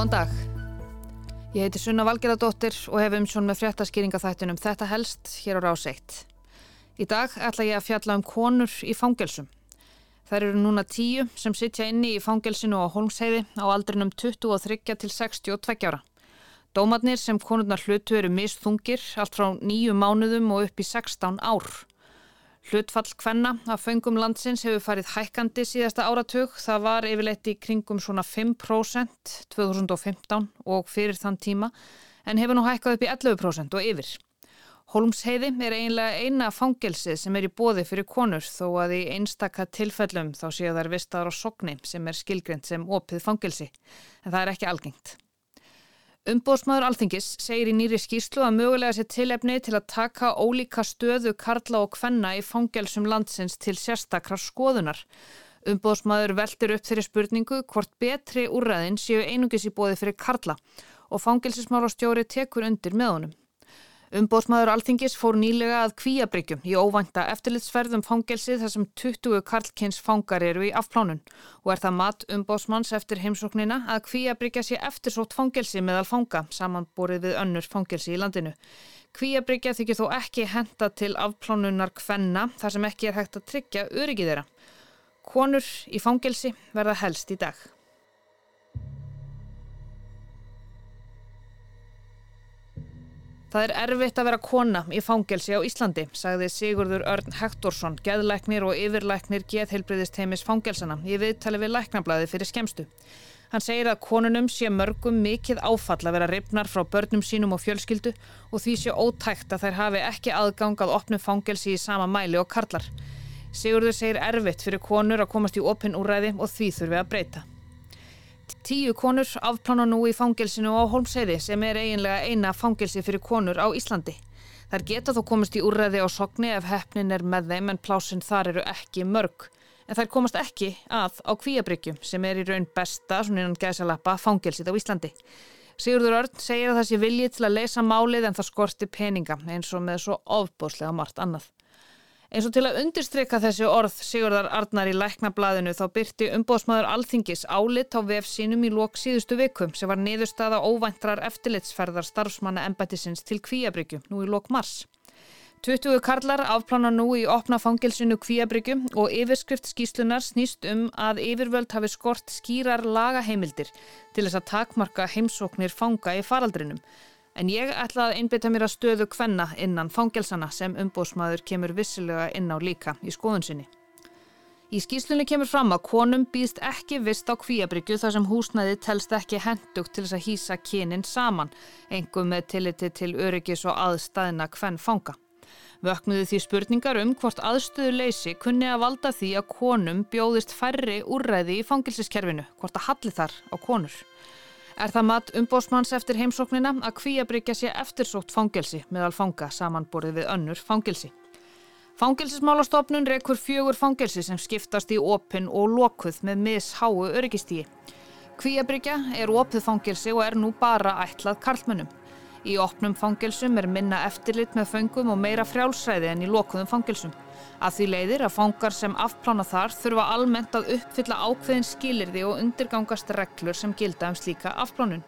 Góðan dag. Ég heiti Sunna Valgerðardóttir og hef umsjón með fréttaskýringaþættunum Þetta helst hér á rás 1. Í dag ætla ég að fjalla um konur í fangelsum. Það eru núna tíu sem sitja inni í fangelsinu á Holmsheiði á aldrinum 23 til 62 ára. Dómatnir sem konurnar hlutu eru misþungir allt frá nýju mánuðum og upp í 16 ár. Hlutfall hvenna að föngum landsins hefur farið hækkandi síðasta áratug. Það var yfirleitt í kringum svona 5% 2015 og fyrir þann tíma en hefur nú hækkað upp í 11% og yfir. Holmsheiði er einlega eina fangelsið sem er í bóði fyrir konur þó að í einstaka tilfellum þá séu þær vistaður á sogni sem er skilgrend sem opið fangelsi en það er ekki algengt. Umbóðsmaður Alþingis segir í nýri skýrslu að mögulega sé tilefni til að taka ólíka stöðu karla og kvenna í fangelsum landsins til sérstakrar skoðunar. Umbóðsmaður veldir upp þeirri spurningu hvort betri úrræðin séu einungis í bóði fyrir karla og fangelsismálastjóri tekur undir með honum. Umbóðsmaður Alþingis fór nýlega að kvíabryggjum í óvænta eftirlitsferðum fangelsið þar sem 20 karlkins fangar eru í afplánun og er það mat umbóðsmanns eftir heimsóknina að kvíabryggja sé eftirsótt fangelsi meðal fanga samanborið við önnur fangelsi í landinu. Kvíabryggja þykir þó ekki henda til afplánunar kvenna þar sem ekki er hægt að tryggja öryggið þeirra. Konur í fangelsi verða helst í dag. Það er erfitt að vera kona í fangelsi á Íslandi, sagði Sigurður Örn Hektorsson, geðlæknir og yfirlæknir geðheilbriðist heimis fangelsana í viðtali við læknablaði fyrir skemstu. Hann segir að konunum sé mörgum mikið áfall að vera ripnar frá börnum sínum og fjölskyldu og því sé ótækt að þær hafi ekki aðgangað opnu fangelsi í sama mæli og karlar. Sigurður segir erfitt fyrir konur að komast í opin úræði og því þurfi að breyta. Tíu konur afplána nú í fangelsinu á Holmseiði sem er eiginlega eina fangelsi fyrir konur á Íslandi. Þær geta þó komast í úrræði á sogni ef hefnin er með þeim en plásin þar eru ekki mörg. En þær komast ekki að á kvíabryggjum sem er í raun besta, svona innan gæsalappa, fangelsið á Íslandi. Sigurður Örn segir að það sé viljið til að leysa málið en það skorti peninga eins og með svo ofbóslega margt annað. Eins og til að undirstryka þessi orð Sigurðar Arnar í læknablaðinu þá byrti umbóðsmaður Alþingis álit á vef sínum í lók síðustu vikum sem var niðurstaða óvæntrar eftirlitsferðar starfsmanna embættisins til Kvíabryggju nú í lók mars. 20 karlar afplána nú í opna fangilsinu Kvíabryggju og yfirskrift skýslunar snýst um að yfirvöld hafi skort skýrar lagaheimildir til þess að takmarka heimsóknir fanga í faraldrinum En ég ætla að einbytta mér að stöðu kvenna innan fangelsana sem umbósmaður kemur vissilega inn á líka í skoðun sinni. Í skýslunni kemur fram að konum býðst ekki vist á kvíabryggju þar sem húsnæði telst ekki hendugt til þess að hýsa kynin saman, engum með tilliti til öryggis og aðstæðina kvenn fanga. Vöknuðu því spurningar um hvort aðstöðu leysi kunni að valda því að konum bjóðist færri úrræði í fangilsiskerfinu, hvort að halli þar á konur. Er það mat umbósmanns eftir heimsóknina að kvíabryggja sé eftirsótt fangelsi meðal fanga samanborið við önnur fangelsi. Fangelsismálastofnun rekur fjögur fangelsi sem skiptast í opin og lokuð með misháu öryggistígi. Kvíabryggja er opið fangelsi og er nú bara ætlað karlmönnum. Í opnum fangelsum er minna eftirlit með föngum og meira frjálsræði en í lokuðum fangelsum. Að því leiðir að fangar sem afplána þar þurfa almennt að uppfylla ákveðin skilirði og undirgangast reglur sem gilda um slíka afplánun.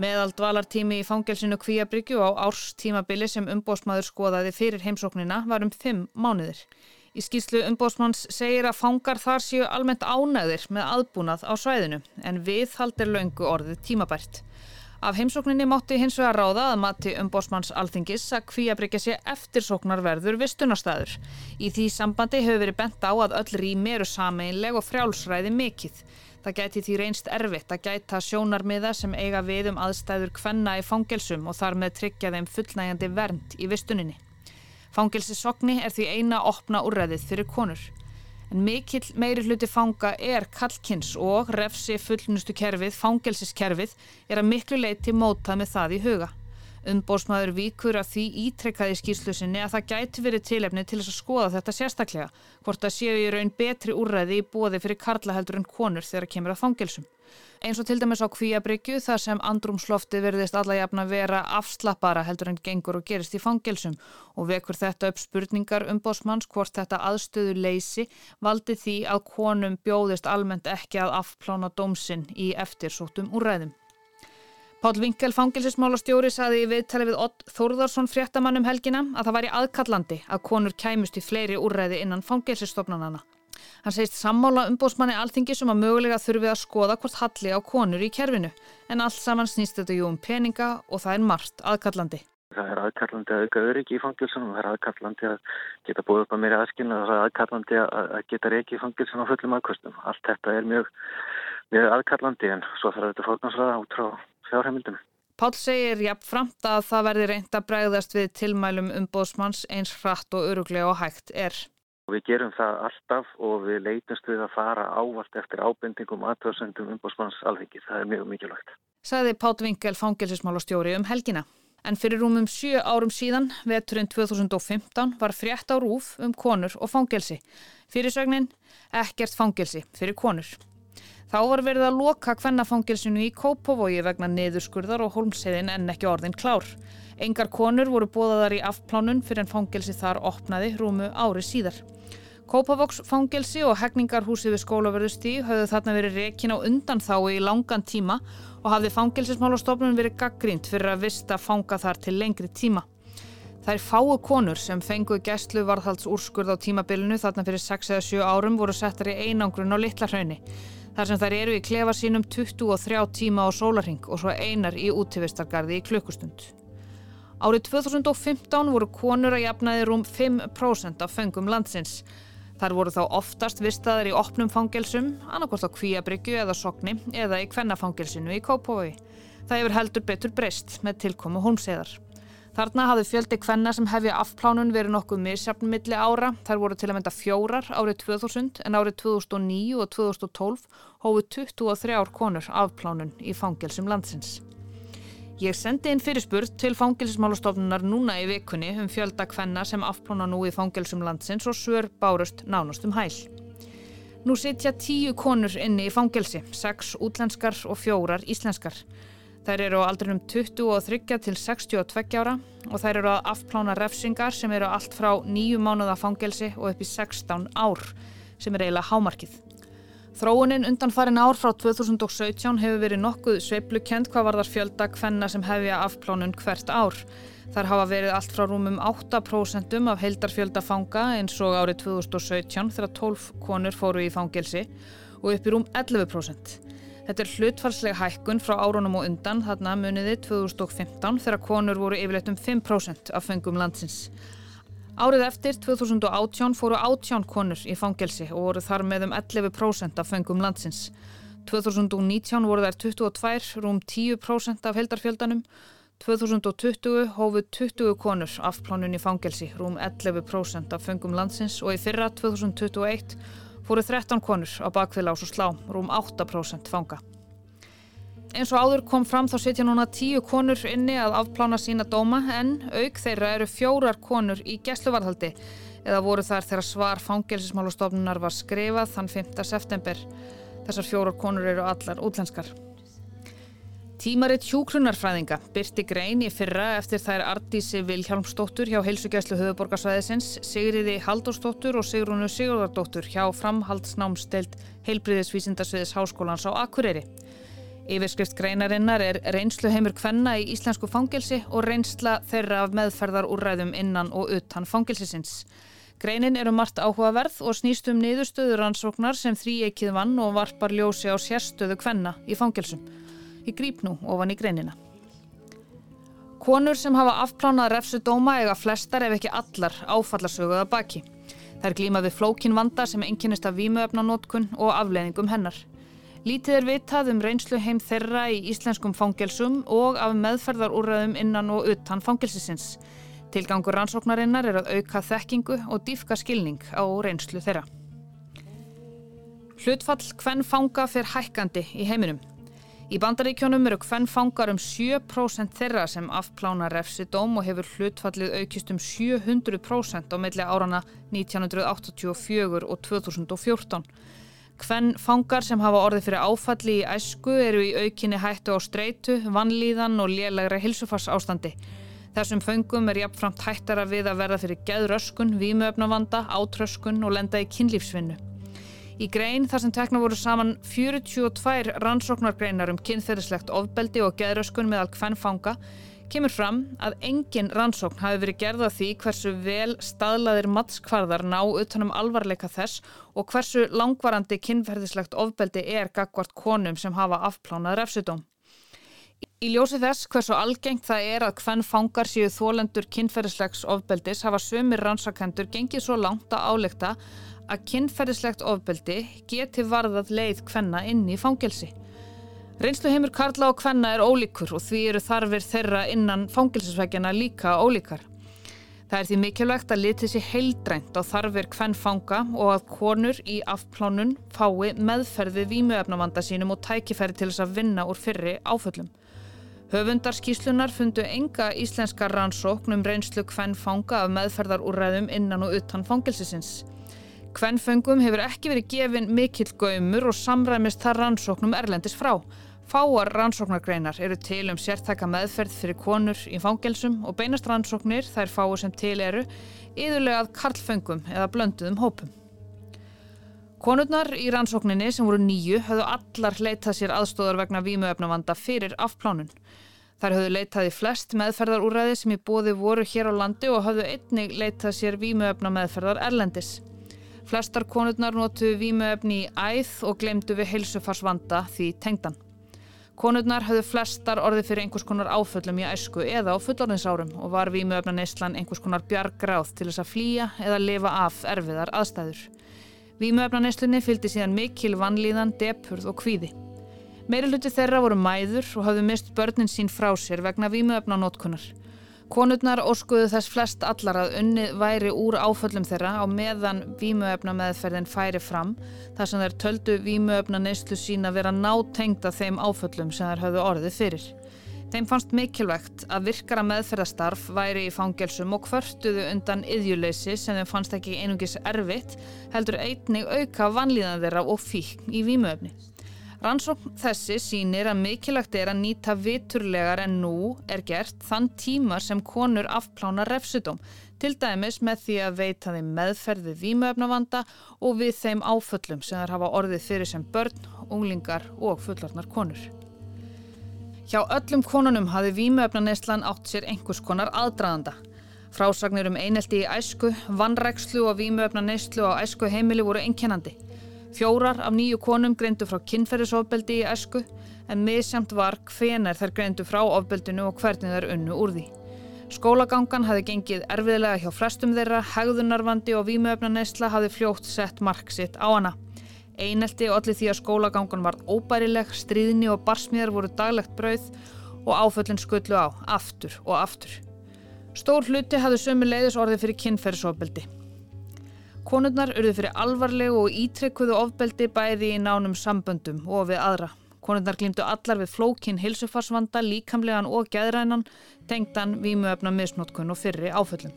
Meðal dvalartími í fangelsinu Kvíabryggju á árstímabili sem umbósmaður skoðaði fyrir heimsóknina var um fimm mánuðir. Í skýslu umbósmanns segir að fangar þar séu almennt ánæðir með aðbúnað á svæðinu en við haldir laungu orðið tímabært. Af heimsókninni mótti hins vegar ráða að mati umbósmanns alþingis að kvíabryggja sé eftirsóknarverður vistunarstaður. Í því sambandi hefur verið bent á að öll rými eru sameinleg og frjálsræði mikill. Það gæti því reynst erfitt að gæta sjónarmiða sem eiga við um aðstæður kvenna í fangelsum og þar með tryggja þeim fullnægjandi vernd í vistuninni. Fangelsisokni er því eina opna úrræðið fyrir konur en mikill meiri hluti fanga er kallkins og refsi fullnustu kerfið, fangelsiskerfið, er að miklu leiti mótað með það í huga. Umbósmaður víkur að því ítrekkaði skýrslusinni að það gæti verið tilefni til þess að skoða þetta sérstaklega, hvort að séu í raun betri úrræði í bóði fyrir karlaheldur en konur þegar kemur að fangelsum. Eins og til dæmis á kvíabryggju þar sem andrumslofti verðist alla jafna vera afslappara heldur en gengur og gerist í fangelsum og vekur þetta upp spurningar umbósmanns hvort þetta aðstöðu leysi valdi því að konum bjóðist almennt ekki að afplána dómsinn í eftirsóttum úrræðum. Pál Vinkel fangilsismálastjóri saði í viðtali við Ott Þórðarsson fréttamannum helgina að það væri aðkallandi að konur kæmust í fleiri úrræði innan fangilsistofnanana. Hann segist sammála umbósmanni alþingisum að mögulega þurfi að skoða hvort halli á konur í kerfinu en allt saman snýst þetta jú um peninga og það er margt aðkallandi. Það er aðkallandi að auka öryggi í fangilsunum, það er aðkallandi að geta búið upp að mér aðskilna og það er aðkallandi að geta reiki í fangilsunum á fullum aðkvöstum. Allt þetta er mjög, mjög aðkallandi en svo þarf þetta fórnansraða út frá fjárheimildum. Pál segir jafnframt að það verði reynd að bregðast við tilmælum umbóðsmanns eins hratt og öruglega og hægt er. Við gerum það alltaf og við leitumst við að fara ávalt eftir ábendingum aðtöðsendum umbóðsmanns alþengi. Það er mjög mikilvægt. Saði Pál Vinkel fangilsismálastjóri um helgina. En fyrir rúmum sjö árum síðan, veturinn 2015, var frétt á rúf um konur og fangelsi. Fyrirsögnin, ekkert fangelsi fyrir konur. Þá var verið að loka kvennafangilsinu í Kópavogi vegna niðurskurðar og holmseiðin en ekki orðin klár. Engar konur voru bóðaðar í afplánun fyrir en fangelsi þar opnaði rúmu ári síðar. Kópavogs fangelsi og hegningarhúsi við skólaverðustí höfðu þarna verið rekin á undan þá í langan tíma og hafði fangelsismálastofnun verið gaggrínt fyrir að vista fanga þar til lengri tíma. Er fáu konur sem fengu gæstlu varðhalds úrskurð á tímabilinu þarna fyrir 6 eða 7 árum voru settar í einangrun á litla hraunni þar sem þær eru í klefa sínum 23 tíma á sólarhing og svo einar í útífistargarði í klukkustund. Árið 2015 voru konur að jafnaði rúm 5% af fengum landsins. Þar voru þá oftast vistaðar í opnum fangelsum, annarkort á kvíabryggju eða sogni eða í kvennafangelsinu í Kópói. Það hefur heldur betur breyst með tilkomu hólmseðar. Þarna hafði fjöldi kvenna sem hefja afplánun verið nokkuð misjafn milli ára. Þær voru til að mynda fjórar árið 2000 en árið 2009 og 2012 hófu 23 konur afplánun í fangilsum landsins. Ég sendi inn fyrirspurt til fangilsmálastofnunar núna í vikunni um fjölda kvenna sem afplána nú í fangilsum landsins og svör bárust nánast um hæl. Nú sitja tíu konur inni í fangilsi, sex útlenskar og fjórar íslenskar. Þær eru á aldrinum 23 til 62 ára og þær eru að afplána refsingar sem eru allt frá nýju mánuða fangelsi og upp í 16 ár sem er eiginlega hámarkið. Þróunin undan farin ár frá 2017 hefur verið nokkuð sveiplukent hvað var þar fjölda hvenna sem hefja afplánun hvert ár. Þar hafa verið allt frá rúmum 8% af heildarfjölda fanga eins og árið 2017 þegar 12 konur fóru í fangelsi og upp í rúm 11%. Þetta er hlutfarslega hækkun frá árunum og undan þarna muniði 2015 þegar konur voru yfirleitt um 5% af fengum landsins. Árið eftir 2018 fóru 18 konur í fangelsi og voru þar með um 11% af fengum landsins. 2019 voru þær 22, rúm 10% af heldarfjöldanum. 2020 hófu 20 konur afplánun í fangelsi, rúm 11% af fengum landsins og í fyrra 2021 fóru 13 konur á bakfélás og slá, rúm 8% fanga. Eins og áður kom fram þá setja núna 10 konur inni að afplána sína dóma en auk þeirra eru fjórar konur í gæsluvarðhaldi eða voru þar þegar svar fangelsismálastofnunar var skrifað þann 5. september. Þessar fjórar konur eru allar útlenskar. Tímaritt hjúkrunarfræðinga byrti grein í fyrra eftir þær Ardísi Vilhjálmsdóttur hjá heilsugjæslu höfuborgarsvæðisins, Sigriði Halldórsdóttur og Sigrunu Sigurðardóttur hjá framhaldsnámstelt heilbriðisvísindarsviðis Háskólans á Akureyri. Yfirskrift greinarinnar er reynslu heimur kvenna í íslensku fangelsi og reynsla þeirra af meðferðar úrræðum innan og utan fangelsisins. Greinin eru margt áhugaverð og snýst um niðurstöðuransóknar sem þrý ekkið vann og varpar ljósi á sérstöðu kvenna í fangelsum. Ég grýp nú ofan í greinina. Konur sem hafa afplánað refsudóma eiga flestar ef ekki allar áfallarsöguða baki. Þær glýma við flókin vanda sem enginnist af vímuöfnanótkun og afleðingum hennar. Lítið er vitað um reynslu heim þeirra í íslenskum fangelsum og af meðferðarúrraðum innan og utan fangelsisins. Tilgangur rannsóknarinnar er að auka þekkingu og dýfka skilning á reynslu þeirra. Hlutfall hvern fanga fyrir hækkandi í heiminum. Í bandaríkjónum eru hvern fangar um 7% þeirra sem afplána refsi dóm og hefur hlutfallið aukist um 700% á milli árana 1984 og 2014. Hvern fangar sem hafa orðið fyrir áfalli í æsku eru í aukinni hættu á streitu, vannlíðan og lélægra hilsufars ástandi. Þessum fengum er jafnframt hættara við að verða fyrir geðröskun, vímuöfnavanda, átröskun og lenda í kynlífsvinnu. Í grein þar sem tekna voru saman 42 rannsóknargreinar um kynferðislegt ofbeldi og geðröskun meðal hvernfanga kemur fram að engin rannsókn hafi verið gerða því hversu vel staðlaðir mattskvarðar ná utanum alvarleika þess og hversu langvarandi kynferðislegt ofbeldi er gagvart konum sem hafa afplánað refsudóm. Í ljósi þess hversu algengt það er að hvern fangar séu þólendur kynferðislegs ofbeldis hafa sömur rannsakendur gengið svo langt að álekta að kynferðislegt ofbeldi geti varðað leið hvenna inn í fangelsi. Reynslu heimur Karla og hvenna er ólíkur og því eru þarfir þeirra innan fangelsisvækjana líka ólíkar. Það er því mikilvægt að litið sér heildrænt á þarfir hvenn fanga og að konur í afplánun fái meðferði vímuefnavanda sínum og tækifæri til þess að vinna úr fyrri áföllum. Höfundarskíslunar fundu enga íslenska rannsókn um reynslu hvenn fanga af meðferðarúræðum innan og utan fangilsisins. Hvennföngum hefur ekki verið gefin mikill gaumur og samræmist þar rannsóknum erlendis frá. Fáar rannsóknargreinar eru til um sértæka meðferð fyrir konur í fangelsum og beinast rannsóknir þær fáu sem til eru yðurlega að karlföngum eða blönduðum hópum. Konurnar í rannsókninni sem voru nýju höfðu allar leitað sér aðstóðar vegna vímuefnavanda fyrir afplánun. Þar höfðu leitaði flest meðferðarúræði sem í bóði voru hér á landi og höfðu einnig leitað sér vímuefna meðferðar erlendis. Flestar konurnar notuðu vímuefni í æð og glemdu við heilsufarsvanda því tengdan. Konurnar höfðu flestar orði fyrir einhvers konar áföllum í æsku eða á fullorðinsárum og var vímuefna neyslan einhvers konar bjargráð til þess að flýja eða lifa af erfiðar aðstæður. Vímuefna neyslunni fylgdi síðan mikil vannlíðan, depurð og kvíði. Meiri hluti þeirra voru mæður og hafðu mist börnin sín frá sér vegna vímuöfna nótkunnar. Konurnar óskuðu þess flest allar að unnið væri úr áföllum þeirra á meðan vímuöfna meðferðin færi fram þar sem þær töldu vímuöfna neyslu sína vera nátengda þeim áföllum sem þær hafðu orðið fyrir. Þeim fannst mikilvægt að virkara meðferðastarf væri í fangelsum og kvörtuðu undan yðjuleysi sem þeim fannst ekki einungis erfitt heldur einnig auka vanlíðan þeirra og fíkn í vímuöfni. Rannsókn þessi sínir að mikilvægt er að nýta viturlegar en nú er gert þann tíma sem konur afplána refsudóm, til dæmis með því að veita þeim meðferði vímuöfnavanda og við þeim áföllum sem þær hafa orðið fyrir sem börn, unglingar og fullarnar konur. Hjá öllum konunum hafi vímuöfnaneyslan átt sér einhvers konar aðdraðanda. Frásagnir um einelti í æsku, vannrækslu og vímuöfnaneyslu á æsku heimili voru einkennandi. Fjórar af nýju konum greindu frá kynferðisofbeldi í esku en misjamt var hvenar þær greindu frá ofbeldinu og hvernig þær unnu úr því. Skólagangan hafi gengið erfiðlega hjá flestum þeirra, hegðunarvandi og vímuöfnaneysla hafi fljótt sett mark sitt á hana. Einelti og allir því að skólagangan var óbærileg, stríðni og barsmiðar voru daglegt brauð og áföllin skullu á, aftur og aftur. Stór hluti hafði sömu leiðis orði fyrir kynferðisofbeldi. Konurnar urðu fyrir alvarlegu og ítrekkuðu ofbeldi bæði í nánum samböndum og við aðra. Konurnar glýmdu allar við flókin hilsufarsvanda, líkamlegan og gæðrænan, tengdan vímuöfna misnótkun og fyrri áföllum.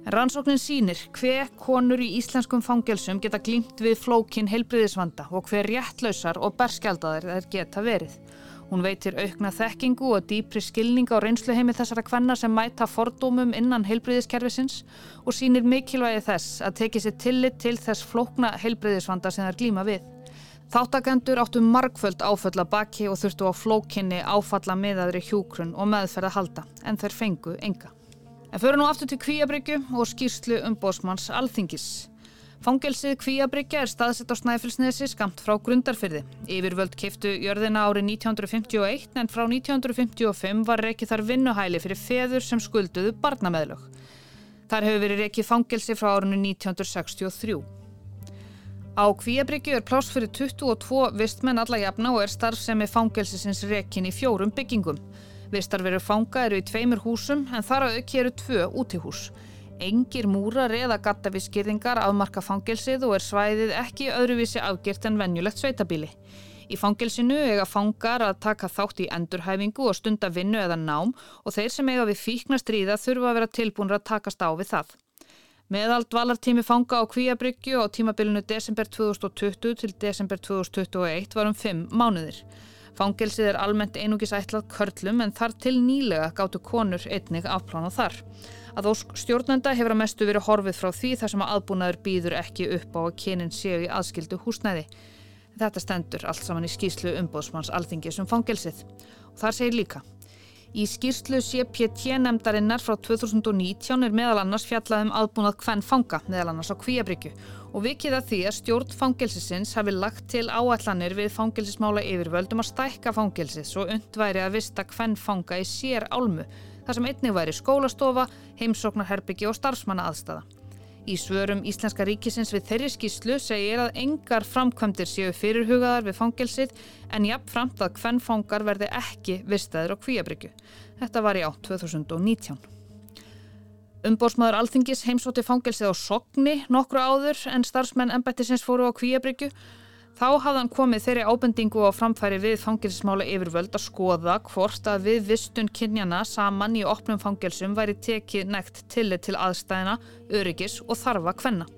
En rannsóknin sínir hver konur í íslenskum fangelsum geta glýmt við flókin heilbriðisvanda og hver réttlausar og berskjaldaðir þeir geta verið. Hún veitir aukna þekkingu og dýpri skilning á reynsluheimi þessara kvenna sem mæta fordómum innan heilbriðiskerfisins og sínir mikilvægi þess að teki sér tillit til þess flókna heilbriðisvanda sem þær glíma við. Þáttakendur áttu margföld áföll að baki og þurftu á flókinni áfalla miðaðri hjúkrun og meðferð að halda en þeir fengu enga. En fyrir nú aftur til Kvíabryggju og skýrslu um bósmanns alþingis. Fangelsið Kvíabryggja er staðsett á Snæfellsnesi skamt frá grundarfyrði. Yfirvöld kiftu jörðina árið 1951 en frá 1955 var reikið þar vinnuhæli fyrir feður sem skulduðu barnameðlög. Þar hefur verið reikið fangelsi frá árinu 1963. Á Kvíabryggju er pláss fyrir 22 vistmenn alla jafna og er starfsemi fangelsisins reikin í fjórum byggingum. Vistarveru fanga eru í tveimur húsum en þar á auki eru tvö útihús. Engir múrar eða gattavískirðingar afmarka fangelsið og er svæðið ekki öðruvísi afgjert en venjulegt sveitabíli. Í fangelsinu eiga fangar að taka þátt í endurhæfingu og stunda vinnu eða nám og þeir sem eiga við fíkna stríða þurfa að vera tilbúinra að takast á við það. Meðald valartími fanga á Kvíabryggju á tímabilinu desember 2020 til desember 2021 var um 5 mánuðir. Fangelsið er almennt einugis ætlað körlum en þar til nýlega gáttu konur einnig afplána þar. Að ósk stjórnenda hefur að mestu verið horfið frá því þar sem að aðbúnaður býður ekki upp á að kynin séu í aðskildu húsnæði. Þetta stendur allt saman í skýslu umbóðsmanns alþingis um fangelsið. Og þar segir líka Í skýrslu CPT-nemdarinnar frá 2019 er meðal annars fjallað um aðbúnað hvern fanga, meðal annars á Kvíabryggju og vikið að því að stjórn fangelsisins hafi lagt til áallanir við fangelsismála yfirvöldum að stækka fangelsis og undværi að vista hvern fanga í sér álmu, þar sem einnig væri skólastofa, heimsóknarherbyggi og starfsmanna aðstæða. Í svörum Íslenska ríkisins við þeirri skýslu segir að engar framkvæmdir séu fyrirhugaðar við fangelsið en jafnframt að hvern fangar verði ekki vistaður á kvíabryggju. Þetta var í á 2019. Umbórsmaður Alþingis heimsóti fangelsið á Sogni nokkru áður en starfsmenn embættisins fóru á kvíabryggju Þá hafði hann komið þeirri ábendingu á framfæri við fangilsmála yfirvöld að skoða hvort að við vistun kynjana saman í opnum fangilsum væri tekið nekt tillit til aðstæðina, öryggis og þarfa hvenna.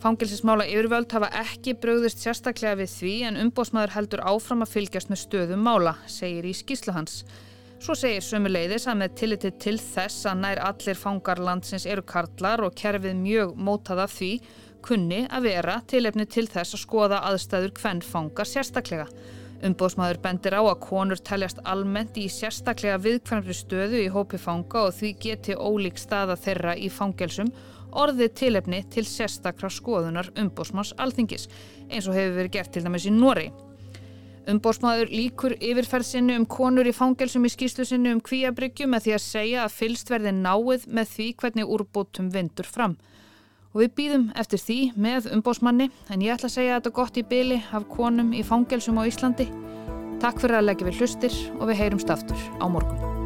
Fangilsismála yfirvöld hafa ekki bröðist sérstaklega við því en umbósmaður heldur áfram að fylgjast með stöðum mála, segir í skýslu hans. Svo segir sömu leiðis að með tilliti til þess að nær allir fangarlandsins eru karlar og kerfið mjög mótað af því kunni að vera tilefni til þess að skoða aðstæður hvern fangar sérstaklega. Umbóðsmaður bendir á að konur teljast almennt í sérstaklega viðkvæmri stöðu í hópi fanga og því geti ólík staða þeirra í fangelsum orðið tilefni til sérstakra skoðunar umbóðsmanns alþingis eins og hefur verið gert til dæmis í Nóri. Umbóðsmaður líkur yfirferðsinu um konur í fangelsum í skýslusinu um kvíabryggju með því að segja að fylst verði náið með því hvernig úrbótum vindur fram og við býðum eftir því með umbósmanni en ég ætla að segja þetta gott í byli af konum í fangelsum á Íslandi. Takk fyrir að leggja við hlustir og við heyrumst aftur á morgun.